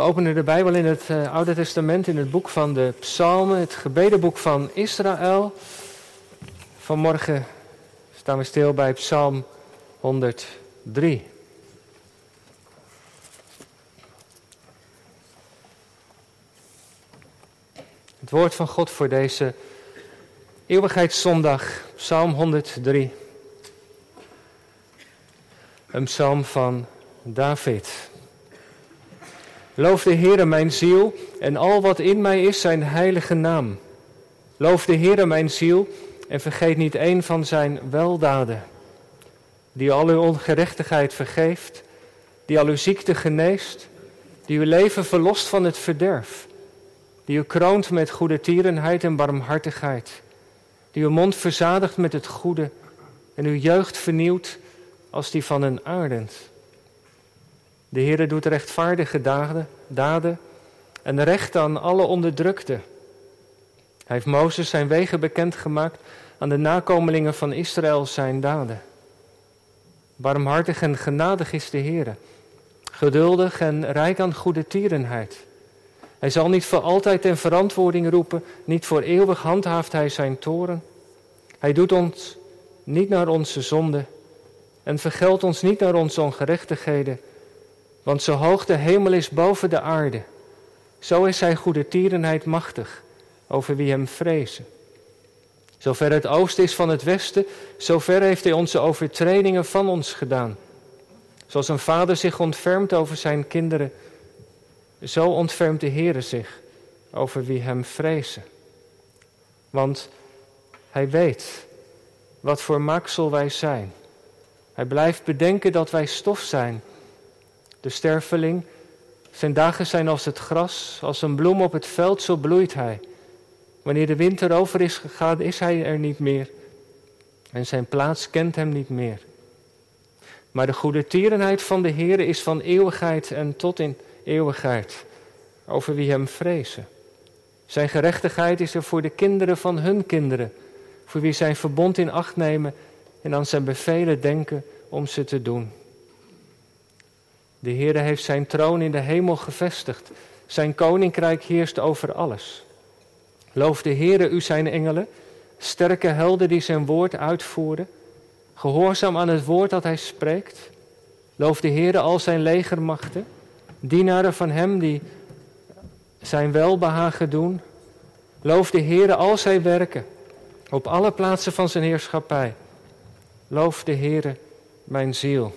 We openen de Bijbel in het uh, Oude Testament, in het boek van de Psalmen, het gebedenboek van Israël. Vanmorgen staan we stil bij Psalm 103. Het woord van God voor deze eeuwigheidszondag, Psalm 103. Een psalm van David. Loof de Heere mijn ziel en al wat in mij is zijn heilige naam. Loof de Heere mijn ziel en vergeet niet één van zijn weldaden. Die al uw ongerechtigheid vergeeft, die al uw ziekte geneest, die uw leven verlost van het verderf, die u kroont met goede tierenheid en barmhartigheid, die uw mond verzadigt met het goede en uw jeugd vernieuwt als die van een aardend. De Heere doet rechtvaardige daden, daden en recht aan alle onderdrukten. Hij heeft Mozes zijn wegen bekendgemaakt aan de nakomelingen van Israël zijn daden. Barmhartig en genadig is de Heere, geduldig en rijk aan goede tierenheid. Hij zal niet voor altijd in verantwoording roepen, niet voor eeuwig handhaaft hij zijn toren. Hij doet ons niet naar onze zonde en vergeldt ons niet naar onze ongerechtigheden. Want zo hoog de hemel is boven de aarde, zo is hij goede tierenheid machtig over wie hem vrezen. Zover het oosten is van het westen, zover heeft hij onze overtredingen van ons gedaan. Zoals een vader zich ontfermt over zijn kinderen, zo ontfermt de Heere zich over wie hem vrezen. Want hij weet wat voor maaksel wij zijn. Hij blijft bedenken dat wij stof zijn de sterveling. Zijn dagen zijn als het gras, als een bloem op het veld, zo bloeit hij. Wanneer de winter over is gegaan, is hij er niet meer. En zijn plaats kent hem niet meer. Maar de goede tierenheid van de Heer is van eeuwigheid en tot in eeuwigheid, over wie hem vrezen. Zijn gerechtigheid is er voor de kinderen van hun kinderen, voor wie zijn verbond in acht nemen en aan zijn bevelen denken om ze te doen. De Heere heeft zijn troon in de hemel gevestigd. Zijn koninkrijk heerst over alles. Loof de Heere u zijn engelen, sterke helden die zijn woord uitvoeren, gehoorzaam aan het woord dat hij spreekt. Loof de Heere al zijn legermachten, dienaren van hem die zijn welbehagen doen. Loof de Heere al zijn werken, op alle plaatsen van zijn heerschappij. Loof de Heere, mijn ziel.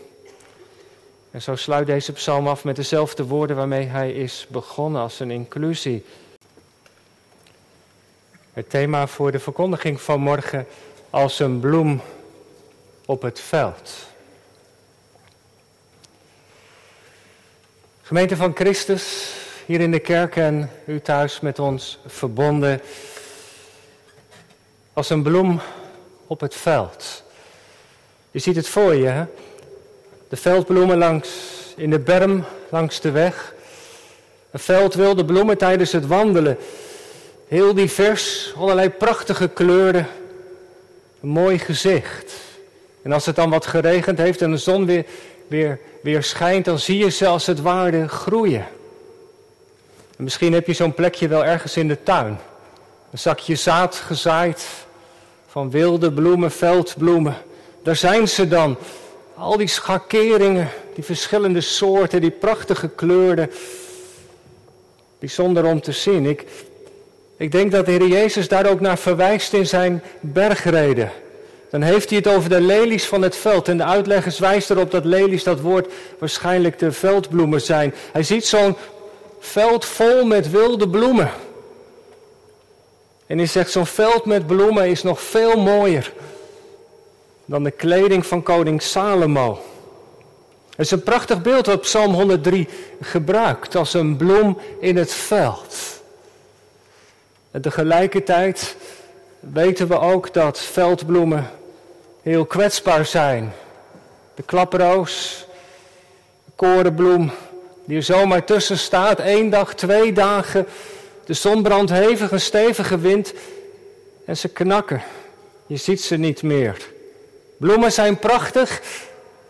En zo sluit deze psalm af met dezelfde woorden waarmee hij is begonnen als een inclusie. Het thema voor de verkondiging van morgen als een bloem op het veld. Gemeente van Christus, hier in de kerk en u thuis met ons verbonden. Als een bloem op het veld. Je ziet het voor je, hè? De veldbloemen langs, in de berm langs de weg. Een veld wilde bloemen tijdens het wandelen. Heel divers, allerlei prachtige kleuren. Een mooi gezicht. En als het dan wat geregend heeft en de zon weer, weer, weer schijnt, dan zie je ze als het ware groeien. En misschien heb je zo'n plekje wel ergens in de tuin. Een zakje zaad gezaaid van wilde bloemen, veldbloemen. Daar zijn ze dan. Al die schakeringen, die verschillende soorten, die prachtige kleuren. Bijzonder om te zien. Ik, ik denk dat de Heer Jezus daar ook naar verwijst in zijn bergreden. Dan heeft hij het over de lelies van het veld. En de uitleggers wijst erop dat lelies dat woord waarschijnlijk de veldbloemen zijn. Hij ziet zo'n veld vol met wilde bloemen. En hij zegt, zo'n veld met bloemen is nog veel mooier dan de kleding van koning Salomo. Het is een prachtig beeld wat Psalm 103 gebruikt als een bloem in het veld. En tegelijkertijd weten we ook dat veldbloemen heel kwetsbaar zijn. De klaproos, de korenbloem, die er zomaar tussen staat, één dag, twee dagen. De zon brandt hevig, een stevige wind en ze knakken. Je ziet ze niet meer. Bloemen zijn prachtig,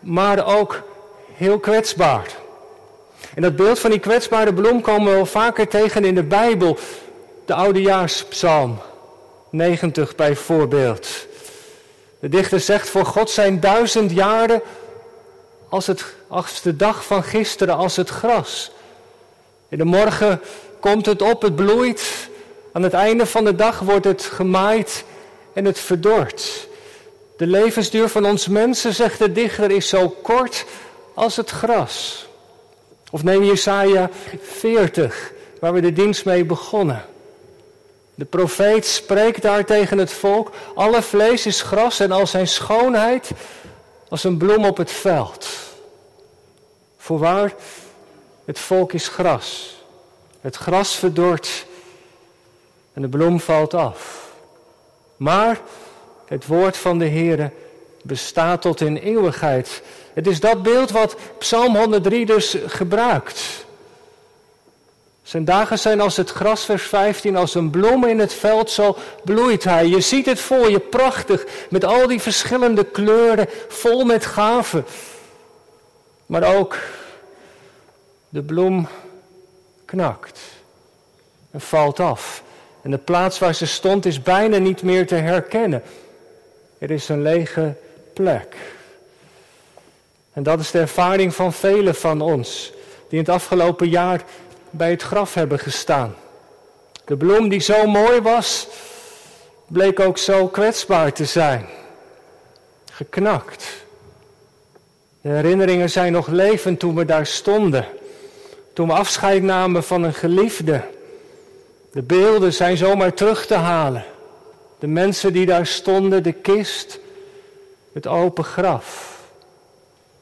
maar ook heel kwetsbaar. En dat beeld van die kwetsbare bloem komen we wel vaker tegen in de Bijbel. De Oudejaarspsalm 90 bijvoorbeeld. De dichter zegt, voor God zijn duizend jaren als, het, als de dag van gisteren, als het gras. In de morgen komt het op, het bloeit. Aan het einde van de dag wordt het gemaaid en het verdort. De levensduur van ons mensen, zegt de dichter, is zo kort als het gras. Of neem Jesaja 40, waar we de dienst mee begonnen. De profeet spreekt daar tegen het volk: alle vlees is gras en al zijn schoonheid als een bloem op het veld. Voorwaar, het volk is gras. Het gras verdort en de bloem valt af. Maar het woord van de Heere bestaat tot in eeuwigheid. Het is dat beeld wat Psalm 103 dus gebruikt. Zijn dagen zijn als het gras, vers 15, als een bloem in het veld, zo bloeit hij. Je ziet het voor je prachtig, met al die verschillende kleuren, vol met gaven. Maar ook de bloem knakt en valt af. En de plaats waar ze stond is bijna niet meer te herkennen. Er is een lege plek. En dat is de ervaring van velen van ons, die in het afgelopen jaar bij het graf hebben gestaan. De bloem die zo mooi was, bleek ook zo kwetsbaar te zijn. Geknakt. De herinneringen zijn nog levend toen we daar stonden. Toen we afscheid namen van een geliefde. De beelden zijn zomaar terug te halen. De mensen die daar stonden, de kist, het open graf.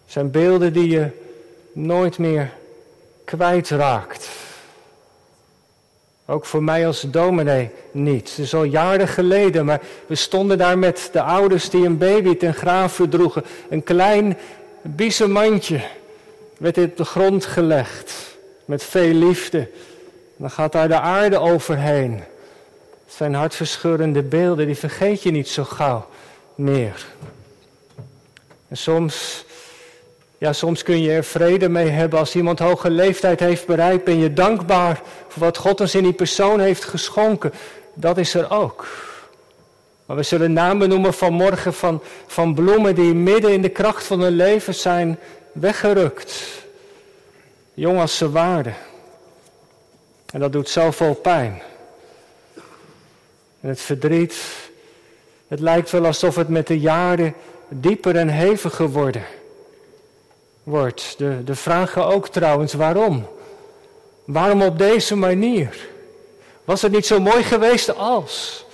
Zijn beelden die je nooit meer kwijtraakt. Ook voor mij als dominee niet. Het is al jaren geleden, maar we stonden daar met de ouders die een baby ten graaf droegen. Een klein biezenmandje werd op de grond gelegd met veel liefde. Dan gaat daar de aarde overheen. Zijn hartverscheurende beelden, die vergeet je niet zo gauw meer. En soms ja, soms kun je er vrede mee hebben als iemand hoge leeftijd heeft bereikt. Ben je dankbaar voor wat God ons in die persoon heeft geschonken. Dat is er ook. Maar we zullen namen noemen vanmorgen van, van bloemen die midden in de kracht van hun leven zijn weggerukt. Jong als ze waren. En dat doet zoveel pijn. En het verdriet, het lijkt wel alsof het met de jaren dieper en heviger wordt wordt. De, de vragen ook trouwens waarom. Waarom op deze manier? Was het niet zo mooi geweest als?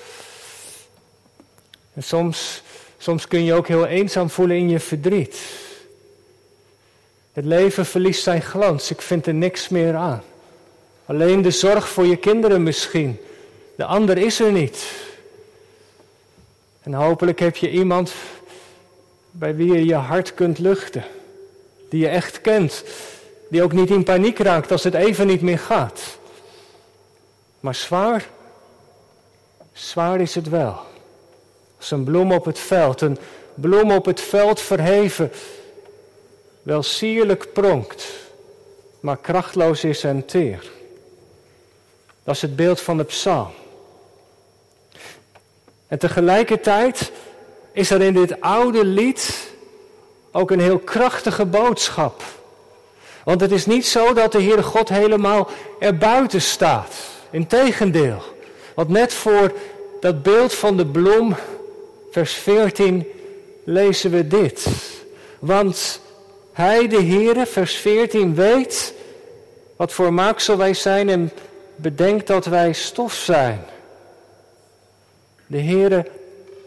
En soms, soms kun je ook heel eenzaam voelen in je verdriet. Het leven verliest zijn glans. Ik vind er niks meer aan. Alleen de zorg voor je kinderen misschien. De ander is er niet. En hopelijk heb je iemand bij wie je je hart kunt luchten die je echt kent, die ook niet in paniek raakt als het even niet meer gaat. Maar zwaar, zwaar is het wel. Als een bloem op het veld, een bloem op het veld verheven, wel sierlijk pronkt, maar krachtloos is en teer. Dat is het beeld van de psalm. En tegelijkertijd is er in dit oude lied ook een heel krachtige boodschap. Want het is niet zo dat de Heere God helemaal erbuiten staat. Integendeel. Want net voor dat beeld van de bloem, vers 14, lezen we dit. Want hij, de Heere, vers 14, weet wat voor maaksel wij zijn en bedenkt dat wij stof zijn. De Heere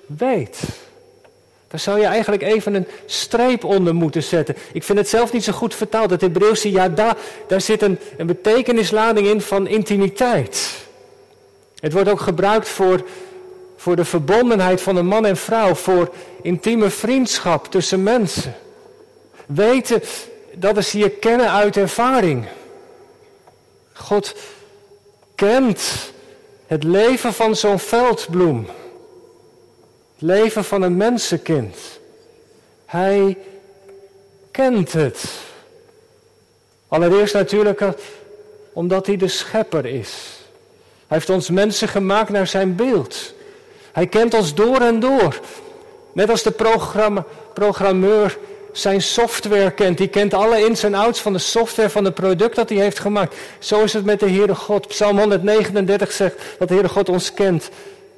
weet. Daar zou je eigenlijk even een streep onder moeten zetten. Ik vind het zelf niet zo goed vertaald. Het Hebreeuwse ja, daar, daar zit een, een betekenislading in van intimiteit. Het wordt ook gebruikt voor, voor de verbondenheid van een man en vrouw, voor intieme vriendschap tussen mensen. Weten, dat is hier kennen uit ervaring. God kent het leven van zo'n veldbloem leven van een mensenkind. Hij kent het. Allereerst natuurlijk omdat hij de schepper is. Hij heeft ons mensen gemaakt naar zijn beeld. Hij kent ons door en door. Net als de programmeur zijn software kent. Die kent alle ins en outs van de software van het product dat hij heeft gemaakt. Zo is het met de Heere God. Psalm 139 zegt dat de Heere God ons kent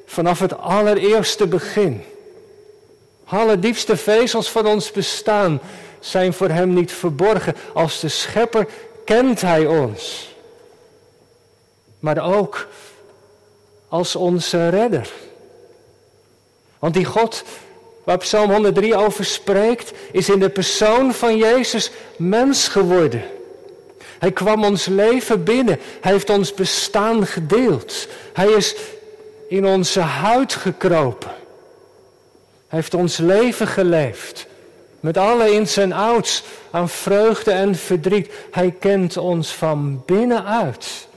vanaf het allereerste begin. Alle diepste vezels van ons bestaan zijn voor hem niet verborgen. Als de schepper kent hij ons. Maar ook als onze redder. Want die God waar Psalm 103 over spreekt, is in de persoon van Jezus mens geworden. Hij kwam ons leven binnen. Hij heeft ons bestaan gedeeld. Hij is in onze huid gekropen. Hij heeft ons leven geleefd. Met alle ins en outs aan vreugde en verdriet. Hij kent ons van binnenuit.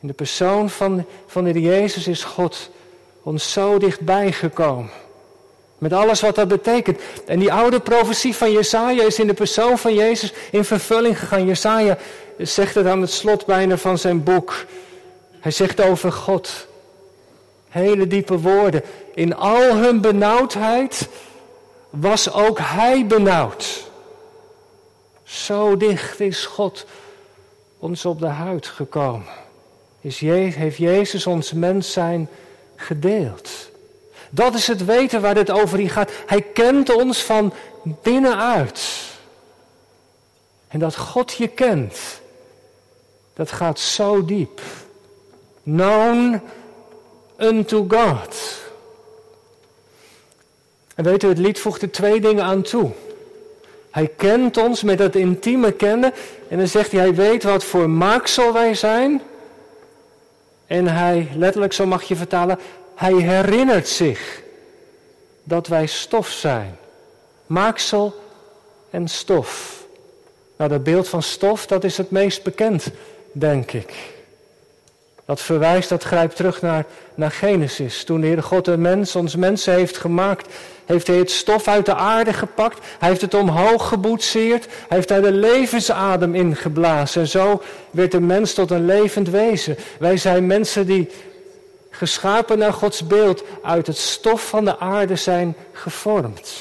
In de persoon van, van de Jezus is God ons zo dichtbij gekomen. Met alles wat dat betekent. En die oude profetie van Jesaja is in de persoon van Jezus in vervulling gegaan. Jesaja zegt het aan het slot bijna van zijn boek. Hij zegt over God. Hele diepe woorden. In al hun benauwdheid was ook hij benauwd. Zo dicht is God ons op de huid gekomen. Is heeft Jezus ons mens zijn gedeeld. Dat is het weten waar het over gaat. Hij kent ons van binnenuit. En dat God je kent, dat gaat zo diep. Known unto God. En u, het lied voegt er twee dingen aan toe. Hij kent ons met dat intieme kennen. En dan zegt hij, hij weet wat voor maaksel wij zijn. En hij, letterlijk zo mag je vertalen, hij herinnert zich dat wij stof zijn. Maaksel en stof. Nou, dat beeld van stof, dat is het meest bekend, denk ik. Dat verwijst, dat grijpt terug naar, naar Genesis. Toen de Heer God de mens, ons mensen heeft gemaakt, heeft hij het stof uit de aarde gepakt. Hij heeft het omhoog geboetseerd. Hij heeft daar de levensadem in geblazen. En zo werd de mens tot een levend wezen. Wij zijn mensen die geschapen naar Gods beeld, uit het stof van de aarde zijn gevormd.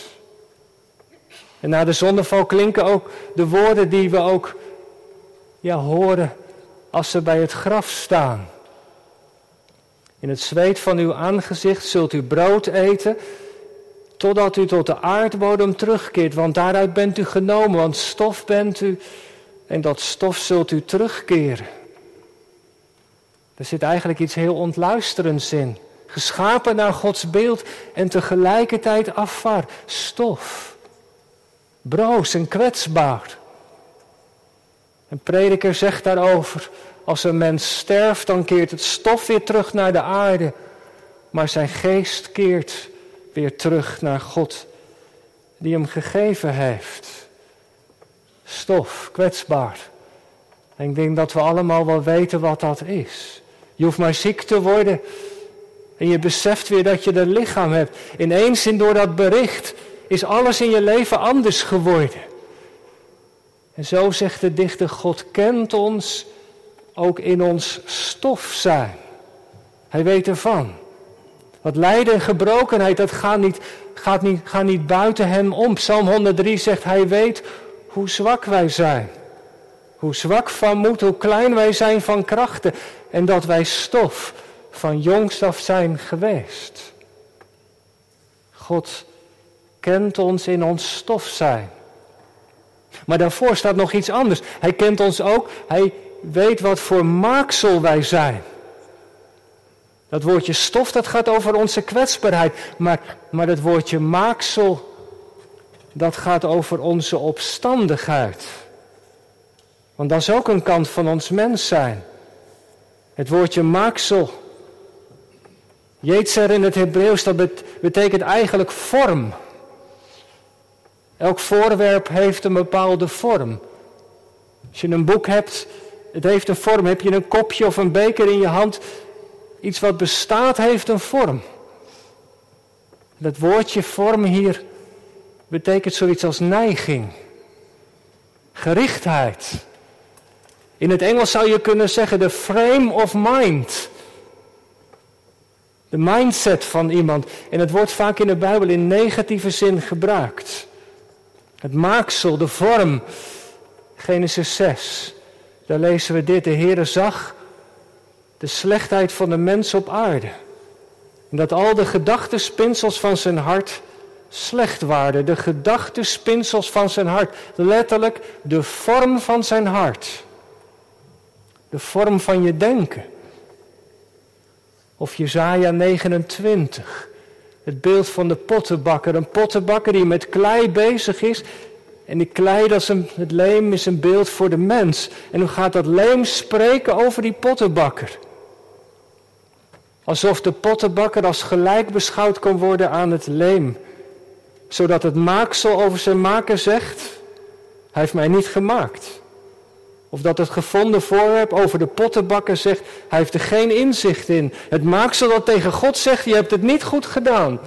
En na de zondeval klinken ook de woorden die we ook ja, horen als ze bij het graf staan. In het zweet van uw aangezicht zult u brood eten, totdat u tot de aardbodem terugkeert, want daaruit bent u genomen, want stof bent u en dat stof zult u terugkeren. Er zit eigenlijk iets heel ontluisterends in. Geschapen naar Gods beeld en tegelijkertijd afvaar. Stof. Broos en kwetsbaar. Een prediker zegt daarover, als een mens sterft, dan keert het stof weer terug naar de aarde, maar zijn geest keert weer terug naar God, die hem gegeven heeft. Stof, kwetsbaar. En ik denk dat we allemaal wel weten wat dat is. Je hoeft maar ziek te worden. En je beseft weer dat je een lichaam hebt. Ineens in door dat bericht is alles in je leven anders geworden. En zo zegt de dichter, God kent ons ook in ons stof zijn. Hij weet ervan. Wat lijden en gebrokenheid, dat gaat niet, gaat, niet, gaat niet buiten hem om. Psalm 103 zegt, hij weet hoe zwak wij zijn. Hoe zwak van moed, hoe klein wij zijn van krachten. En dat wij stof van jongs af zijn geweest. God kent ons in ons stof zijn. Maar daarvoor staat nog iets anders. Hij kent ons ook, hij weet wat voor maaksel wij zijn. Dat woordje stof, dat gaat over onze kwetsbaarheid. Maar, maar dat woordje maaksel, dat gaat over onze opstandigheid. Want dat is ook een kant van ons mens zijn. Het woordje maaksel. Jeetzer in het Hebreeuws, dat betekent eigenlijk vorm. Elk voorwerp heeft een bepaalde vorm. Als je een boek hebt, het heeft een vorm. Heb je een kopje of een beker in je hand, iets wat bestaat heeft een vorm. Dat woordje vorm hier betekent zoiets als neiging. Gerichtheid. In het Engels zou je kunnen zeggen de frame of mind. De mindset van iemand. En het wordt vaak in de Bijbel in negatieve zin gebruikt. Het maaksel, de vorm. Genesis 6. Daar lezen we dit. De Heere zag de slechtheid van de mens op aarde. En dat al de gedachtenspinsels van zijn hart slecht waren. De gedachtenspinsels van zijn hart. Letterlijk de vorm van zijn hart. De vorm van je denken. Of Jezaja 29. Het beeld van de pottenbakker. Een pottenbakker die met klei bezig is. En die klei, dat het leem, is een beeld voor de mens. En hoe gaat dat leem spreken over die pottenbakker? Alsof de pottenbakker als gelijk beschouwd kan worden aan het leem. Zodat het maaksel over zijn maker zegt, hij heeft mij niet gemaakt. Of dat het gevonden voorwerp over de pottenbakker zegt, hij heeft er geen inzicht in. Het maaksel dat tegen God zegt, je hebt het niet goed gedaan.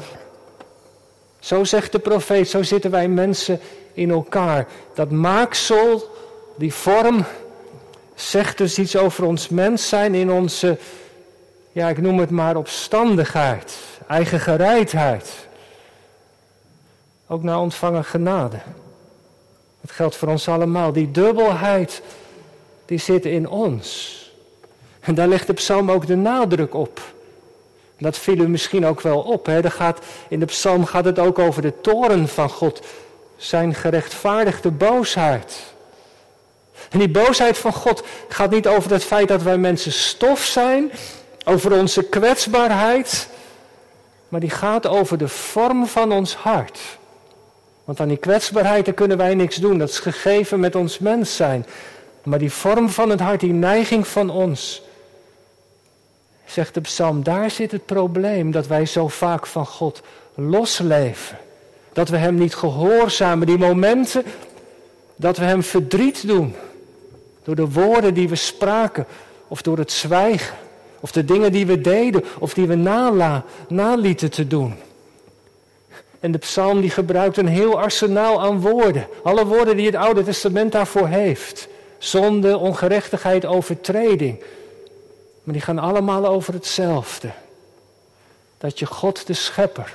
Zo zegt de profeet, zo zitten wij mensen in elkaar. Dat maaksel, die vorm, zegt dus iets over ons mens zijn in onze, ja ik noem het maar opstandigheid, eigen gereidheid. Ook naar ontvangen genade. Het geldt voor ons allemaal. Die dubbelheid die zit in ons. En daar legt de psalm ook de nadruk op. Dat viel u misschien ook wel op. Hè? Gaat, in de psalm gaat het ook over de toren van God. Zijn gerechtvaardigde boosheid. En die boosheid van God gaat niet over het feit dat wij mensen stof zijn. Over onze kwetsbaarheid. Maar die gaat over de vorm van ons hart. Want aan die kwetsbaarheid kunnen wij niks doen. Dat is gegeven met ons mens zijn. Maar die vorm van het hart, die neiging van ons, zegt de psalm, daar zit het probleem dat wij zo vaak van God losleven. Dat we Hem niet gehoorzamen, die momenten dat we Hem verdriet doen. Door de woorden die we spraken, of door het zwijgen, of de dingen die we deden, of die we nala, nalieten te doen. En de psalm die gebruikt een heel arsenaal aan woorden. Alle woorden die het Oude Testament daarvoor heeft. Zonde, ongerechtigheid, overtreding. Maar die gaan allemaal over hetzelfde. Dat je God de schepper,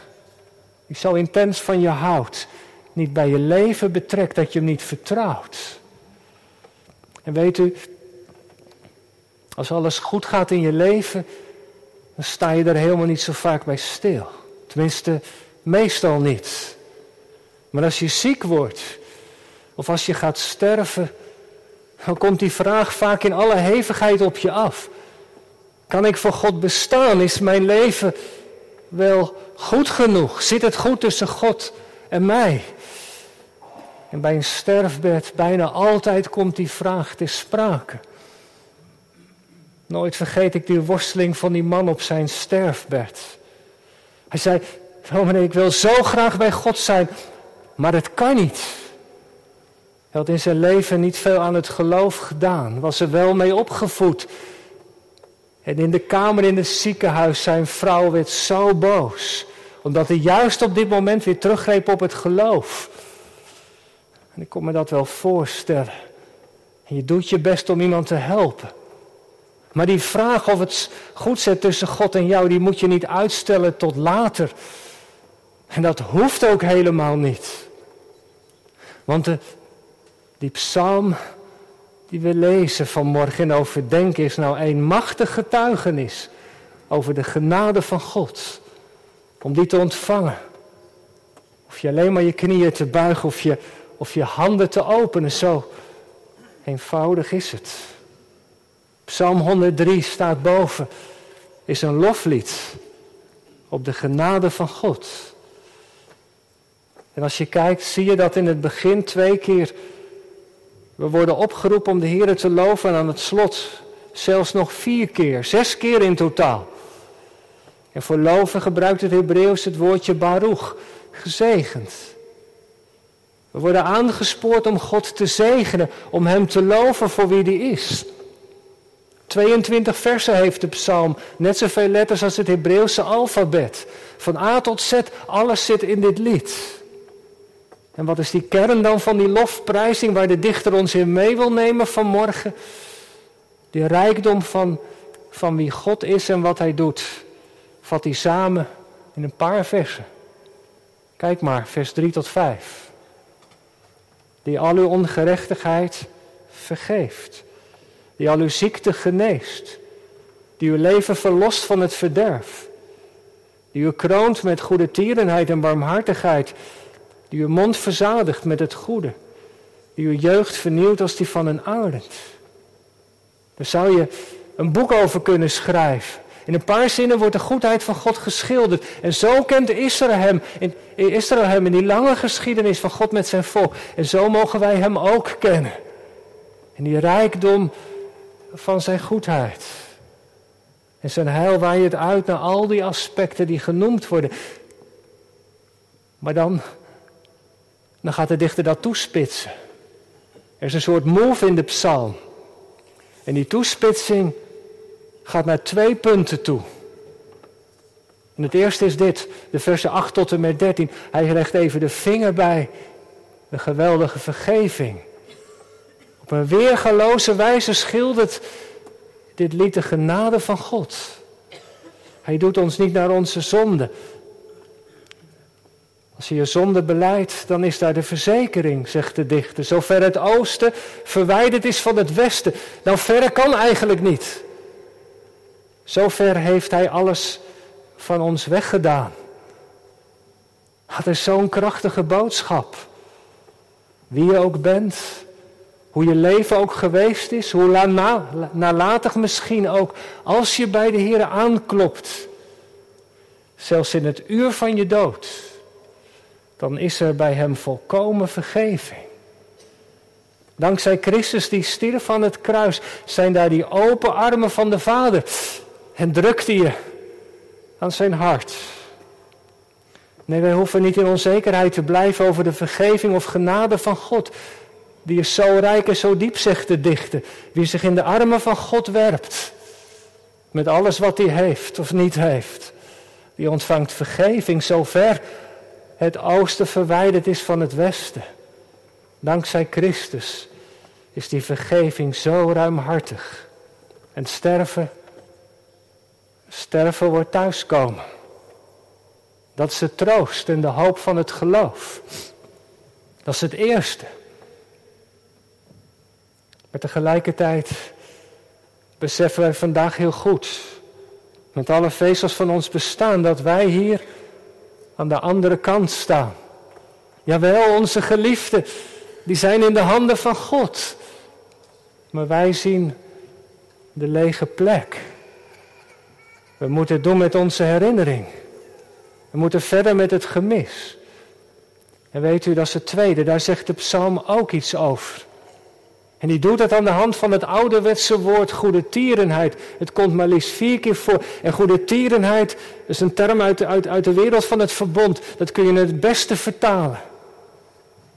die zo intens van je houdt, niet bij je leven betrekt, dat je hem niet vertrouwt. En weet u, als alles goed gaat in je leven, dan sta je er helemaal niet zo vaak bij stil. Tenminste, meestal niet. Maar als je ziek wordt, of als je gaat sterven, dan komt die vraag vaak in alle hevigheid op je af. Kan ik voor God bestaan? Is mijn leven wel goed genoeg? Zit het goed tussen God en mij? En bij een sterfbed bijna altijd komt die vraag te sprake. Nooit vergeet ik die worsteling van die man op zijn sterfbed. Hij zei, dominee, ik wil zo graag bij God zijn, maar het kan niet. Hij had in zijn leven niet veel aan het geloof gedaan, was er wel mee opgevoed. En in de kamer in het ziekenhuis, zijn vrouw werd zo boos, omdat hij juist op dit moment weer teruggreep op het geloof. En ik kon me dat wel voorstellen. En je doet je best om iemand te helpen. Maar die vraag of het goed zit tussen God en jou, die moet je niet uitstellen tot later. En dat hoeft ook helemaal niet. Want de, die psalm die we lezen vanmorgen en overdenken is nou een machtig getuigenis over de genade van God. Om die te ontvangen. Of je alleen maar je knieën te buigen of je, of je handen te openen. Zo eenvoudig is het. Psalm 103 staat boven. Is een loflied op de genade van God. En als je kijkt, zie je dat in het begin twee keer we worden opgeroepen om de Heer te loven en aan het slot zelfs nog vier keer, zes keer in totaal. En voor loven gebruikt het Hebreeuws het woordje baruch, gezegend. We worden aangespoord om God te zegenen, om Hem te loven voor wie Hij is. 22 versen heeft de psalm, net zoveel letters als het Hebreeuwse alfabet. Van A tot Z, alles zit in dit lied. En wat is die kern dan van die lofprijzing waar de dichter ons in mee wil nemen vanmorgen? Die rijkdom van, van wie God is en wat hij doet, vat hij samen in een paar versen. Kijk maar, vers 3 tot 5. Die al uw ongerechtigheid vergeeft. Die al uw ziekte geneest. Die uw leven verlost van het verderf. Die u kroont met goede tierenheid en barmhartigheid. Die uw mond verzadigt met het goede. Die uw jeugd vernieuwt als die van een arend. Daar zou je een boek over kunnen schrijven. In een paar zinnen wordt de goedheid van God geschilderd. En zo kent Israël hem, in, Israël hem in die lange geschiedenis van God met zijn volk. En zo mogen wij hem ook kennen. In die rijkdom van zijn goedheid. En zijn heil waait het uit naar al die aspecten die genoemd worden. Maar dan, dan gaat de dichter dat toespitsen. Er is een soort move in de psalm. En die toespitsing gaat naar twee punten toe. En het eerste is dit, de versen 8 tot en met 13. Hij legt even de vinger bij de geweldige vergeving. Op een weergaloze wijze schildert dit lied de genade van God. Hij doet ons niet naar onze zonde. Als je je zonde beleidt, dan is daar de verzekering, zegt de dichter. Zover het oosten verwijderd is van het westen. Nou, verre kan eigenlijk niet. Zover heeft Hij alles van ons weggedaan. Dat is zo'n krachtige boodschap. Wie je ook bent, hoe je leven ook geweest is, hoe nalatig misschien ook, als je bij de Heer aanklopt, zelfs in het uur van je dood, dan is er bij Hem volkomen vergeving. Dankzij Christus die stierf van het kruis, zijn daar die open armen van de Vader en drukte je aan zijn hart. Nee, wij hoeven niet in onzekerheid te blijven over de vergeving of genade van God. Die is zo rijk en zo diep, zegt de dichter. Wie zich in de armen van God werpt, met alles wat hij heeft of niet heeft, die ontvangt vergeving zover het oosten verwijderd is van het westen. Dankzij Christus is die vergeving zo ruimhartig. En sterven Sterven wordt thuiskomen. Dat is de troost en de hoop van het geloof. Dat is het eerste. Maar tegelijkertijd beseffen wij vandaag heel goed, met alle vezels van ons bestaan, dat wij hier aan de andere kant staan. Jawel, onze geliefden, die zijn in de handen van God. Maar wij zien de lege plek. We moeten het doen met onze herinnering. We moeten verder met het gemis. En weet u, dat is het tweede, daar zegt de psalm ook iets over. En die doet dat aan de hand van het ouderwetse woord goede tierenheid. Het komt maar liefst vier keer voor. En goede tierenheid is een term uit, uit, uit de wereld van het verbond. Dat kun je het beste vertalen.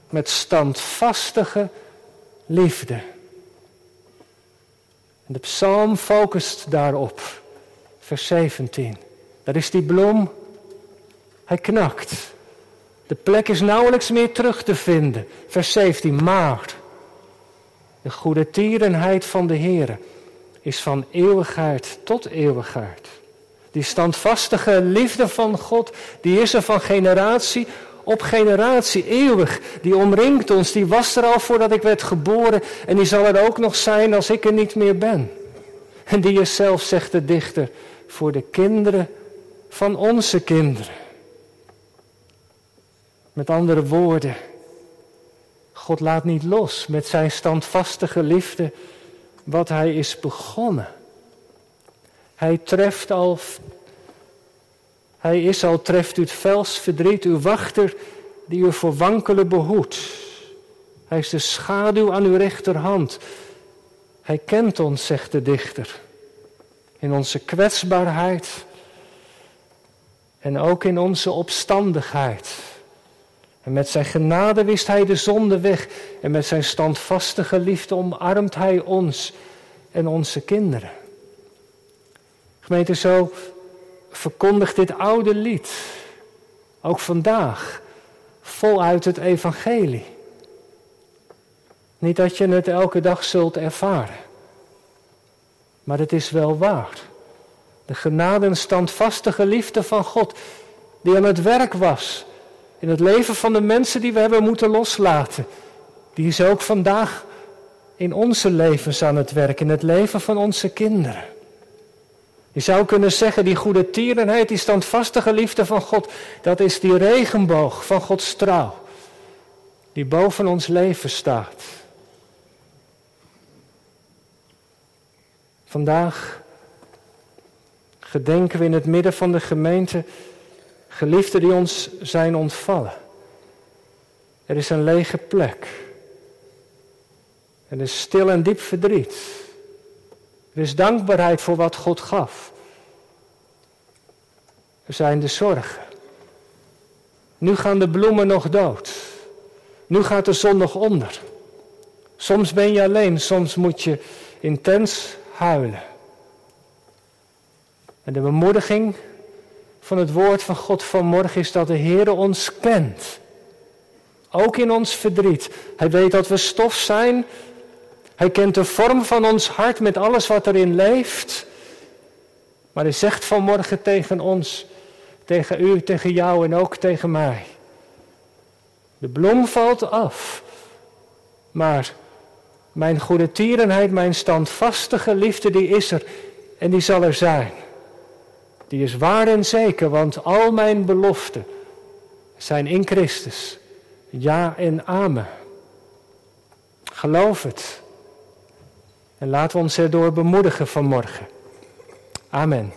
Met standvastige liefde. En de psalm focust daarop vers 17. Daar is die bloem. Hij knakt. De plek is nauwelijks meer terug te vinden. Vers 17. Maar de goede tierenheid van de Heer is van eeuwigheid tot eeuwigheid. Die standvastige liefde van God, die is er van generatie op generatie, eeuwig. Die omringt ons, die was er al voordat ik werd geboren en die zal er ook nog zijn als ik er niet meer ben. En die is zelf, zegt de dichter, voor de kinderen van onze kinderen. Met andere woorden, God laat niet los met zijn standvastige liefde wat hij is begonnen. Hij treft al, hij is al, treft u het vels verdriet, uw wachter die u voor wankelen behoedt. Hij is de schaduw aan uw rechterhand. Hij kent ons, zegt de dichter in onze kwetsbaarheid en ook in onze opstandigheid. En met zijn genade wist hij de zonde weg en met zijn standvastige liefde omarmt hij ons en onze kinderen. Gemeente, zo verkondigt dit oude lied ook vandaag voluit het evangelie. Niet dat je het elke dag zult ervaren, maar het is wel waar. De genade en standvastige liefde van God, die aan het werk was in het leven van de mensen die we hebben moeten loslaten, die is ook vandaag in onze levens aan het werk, in het leven van onze kinderen. Je zou kunnen zeggen, die goede tierenheid, die standvastige liefde van God, dat is die regenboog van Gods trouw, die boven ons leven staat. Vandaag gedenken we in het midden van de gemeente geliefden die ons zijn ontvallen. Er is een lege plek. Er is stil en diep verdriet. Er is dankbaarheid voor wat God gaf. Er zijn de zorgen. Nu gaan de bloemen nog dood. Nu gaat de zon nog onder. Soms ben je alleen, soms moet je intens huilen. En de bemoediging van het woord van God vanmorgen is dat de Heer ons kent. Ook in ons verdriet. Hij weet dat we stof zijn. Hij kent de vorm van ons hart met alles wat erin leeft. Maar hij zegt vanmorgen tegen ons, tegen u, tegen jou en ook tegen mij. De bloem valt af. Maar mijn goede tierenheid, mijn standvastige liefde, die is er en die zal er zijn. Die is waar en zeker, want al mijn beloften zijn in Christus. Ja en amen. Geloof het. En laten we ons erdoor bemoedigen vanmorgen. Amen.